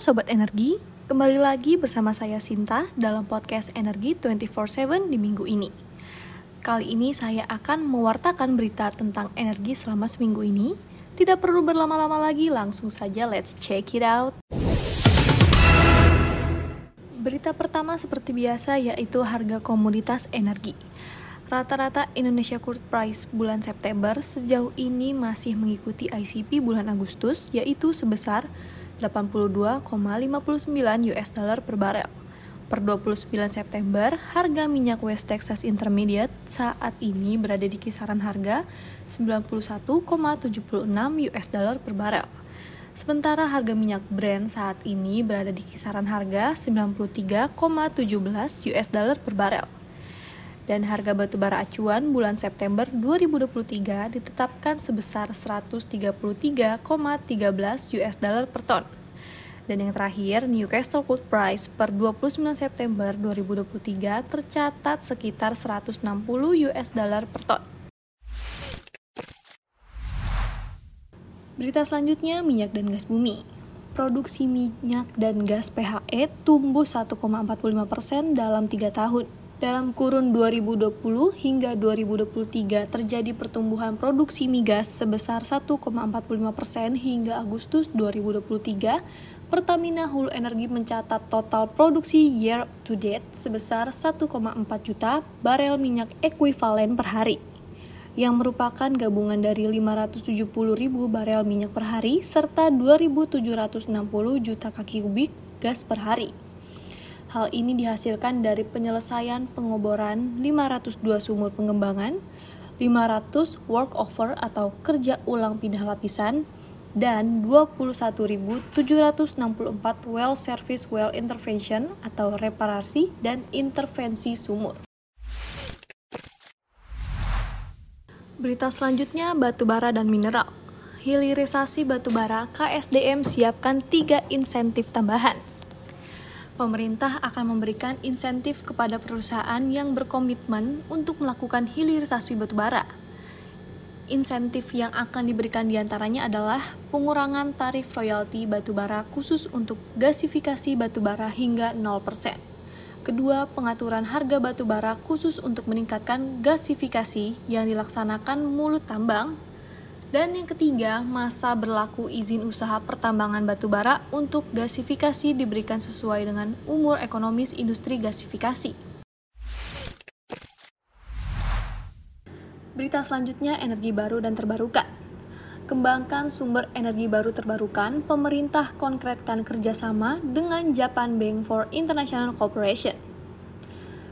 Sobat Energi, kembali lagi bersama saya Sinta dalam podcast Energi 24-7 di minggu ini. Kali ini saya akan mewartakan berita tentang energi selama seminggu ini. Tidak perlu berlama-lama lagi, langsung saja let's check it out. Berita pertama seperti biasa yaitu harga komoditas energi. Rata-rata Indonesia Crude Price bulan September sejauh ini masih mengikuti ICP bulan Agustus yaitu sebesar 82,59 US dollar per barel. Per 29 September, harga minyak West Texas Intermediate saat ini berada di kisaran harga 91,76 US dollar per barel. Sementara harga minyak Brent saat ini berada di kisaran harga 93,17 US dollar per barel dan harga batu bara acuan bulan September 2023 ditetapkan sebesar 133,13 US dollar per ton. Dan yang terakhir, Newcastle Crude Price per 29 September 2023 tercatat sekitar 160 US dollar per ton. Berita selanjutnya, minyak dan gas bumi. Produksi minyak dan gas PHE tumbuh 1,45% dalam 3 tahun dalam kurun 2020 hingga 2023 terjadi pertumbuhan produksi migas sebesar 1,45 persen hingga Agustus 2023. Pertamina Hulu Energi mencatat total produksi year to date sebesar 1,4 juta barel minyak ekuivalen per hari, yang merupakan gabungan dari 570 ribu barel minyak per hari serta 2.760 juta kaki kubik gas per hari. Hal ini dihasilkan dari penyelesaian pengoboran 502 sumur pengembangan, 500 workover atau kerja ulang pindah lapisan, dan 21.764 well service well intervention atau reparasi dan intervensi sumur. Berita selanjutnya batu bara dan mineral. Hilirisasi batu bara KSDM siapkan tiga insentif tambahan pemerintah akan memberikan insentif kepada perusahaan yang berkomitmen untuk melakukan hilirisasi batubara. Insentif yang akan diberikan di antaranya adalah pengurangan tarif royalti batubara khusus untuk gasifikasi batubara hingga 0%. Kedua, pengaturan harga batubara khusus untuk meningkatkan gasifikasi yang dilaksanakan mulut tambang dan yang ketiga, masa berlaku izin usaha pertambangan batubara untuk gasifikasi diberikan sesuai dengan umur ekonomis industri gasifikasi. Berita selanjutnya energi baru dan terbarukan. Kembangkan sumber energi baru terbarukan, pemerintah konkretkan kerjasama dengan Japan Bank for International Cooperation –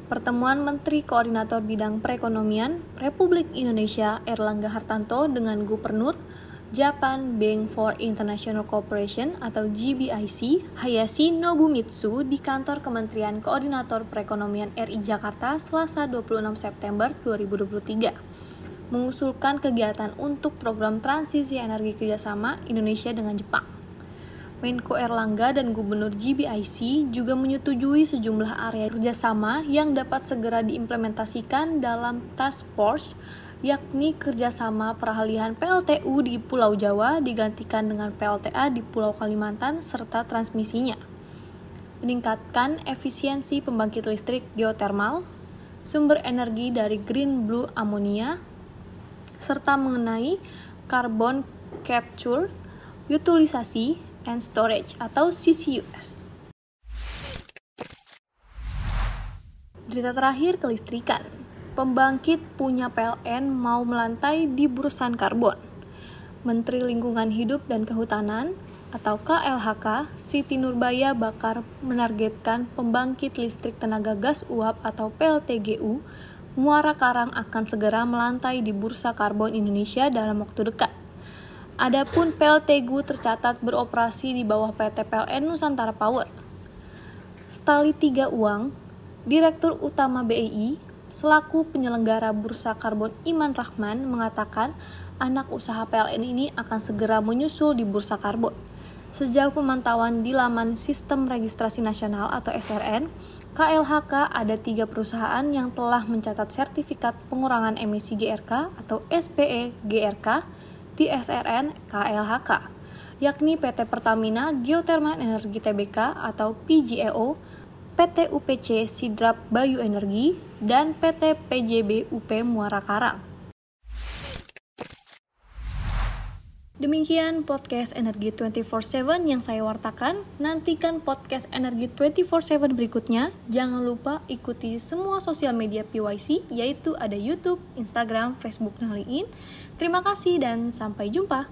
Pertemuan Menteri Koordinator Bidang Perekonomian Republik Indonesia Erlangga Hartanto dengan Gubernur Japan Bank for International Cooperation atau GBIC Hayashi Nobumitsu di kantor Kementerian Koordinator Perekonomian RI Jakarta Selasa 26 September 2023 mengusulkan kegiatan untuk program transisi energi kerjasama Indonesia dengan Jepang. Menko Erlangga dan Gubernur GBIC juga menyetujui sejumlah area kerjasama yang dapat segera diimplementasikan dalam task force yakni kerjasama peralihan PLTU di Pulau Jawa digantikan dengan PLTA di Pulau Kalimantan serta transmisinya. Meningkatkan efisiensi pembangkit listrik geotermal, sumber energi dari green blue ammonia, serta mengenai carbon capture, utilisasi, and Storage atau CCUS. Berita terakhir kelistrikan. Pembangkit punya PLN mau melantai di burusan karbon. Menteri Lingkungan Hidup dan Kehutanan atau KLHK Siti Nurbaya Bakar menargetkan pembangkit listrik tenaga gas uap atau PLTGU Muara Karang akan segera melantai di bursa karbon Indonesia dalam waktu dekat. Adapun PLTGU tercatat beroperasi di bawah PT PLN Nusantara Power. Stali Tiga Uang, Direktur Utama BEI, selaku penyelenggara Bursa Karbon Iman Rahman mengatakan anak usaha PLN ini akan segera menyusul di Bursa Karbon. Sejauh pemantauan di laman Sistem Registrasi Nasional atau SRN, KLHK ada tiga perusahaan yang telah mencatat sertifikat pengurangan emisi GRK atau SPE GRK di SRN KLHK. yakni PT Pertamina Geothermal Energi Tbk atau PGEO, PT UPC Sidrap Bayu Energi, dan PT PJB UP Muara Karang. Demikian podcast Energi 24/7 yang saya wartakan. Nantikan podcast Energi 24/7 berikutnya. Jangan lupa ikuti semua sosial media PYC yaitu ada YouTube, Instagram, Facebook, dan LinkedIn. Terima kasih dan sampai jumpa.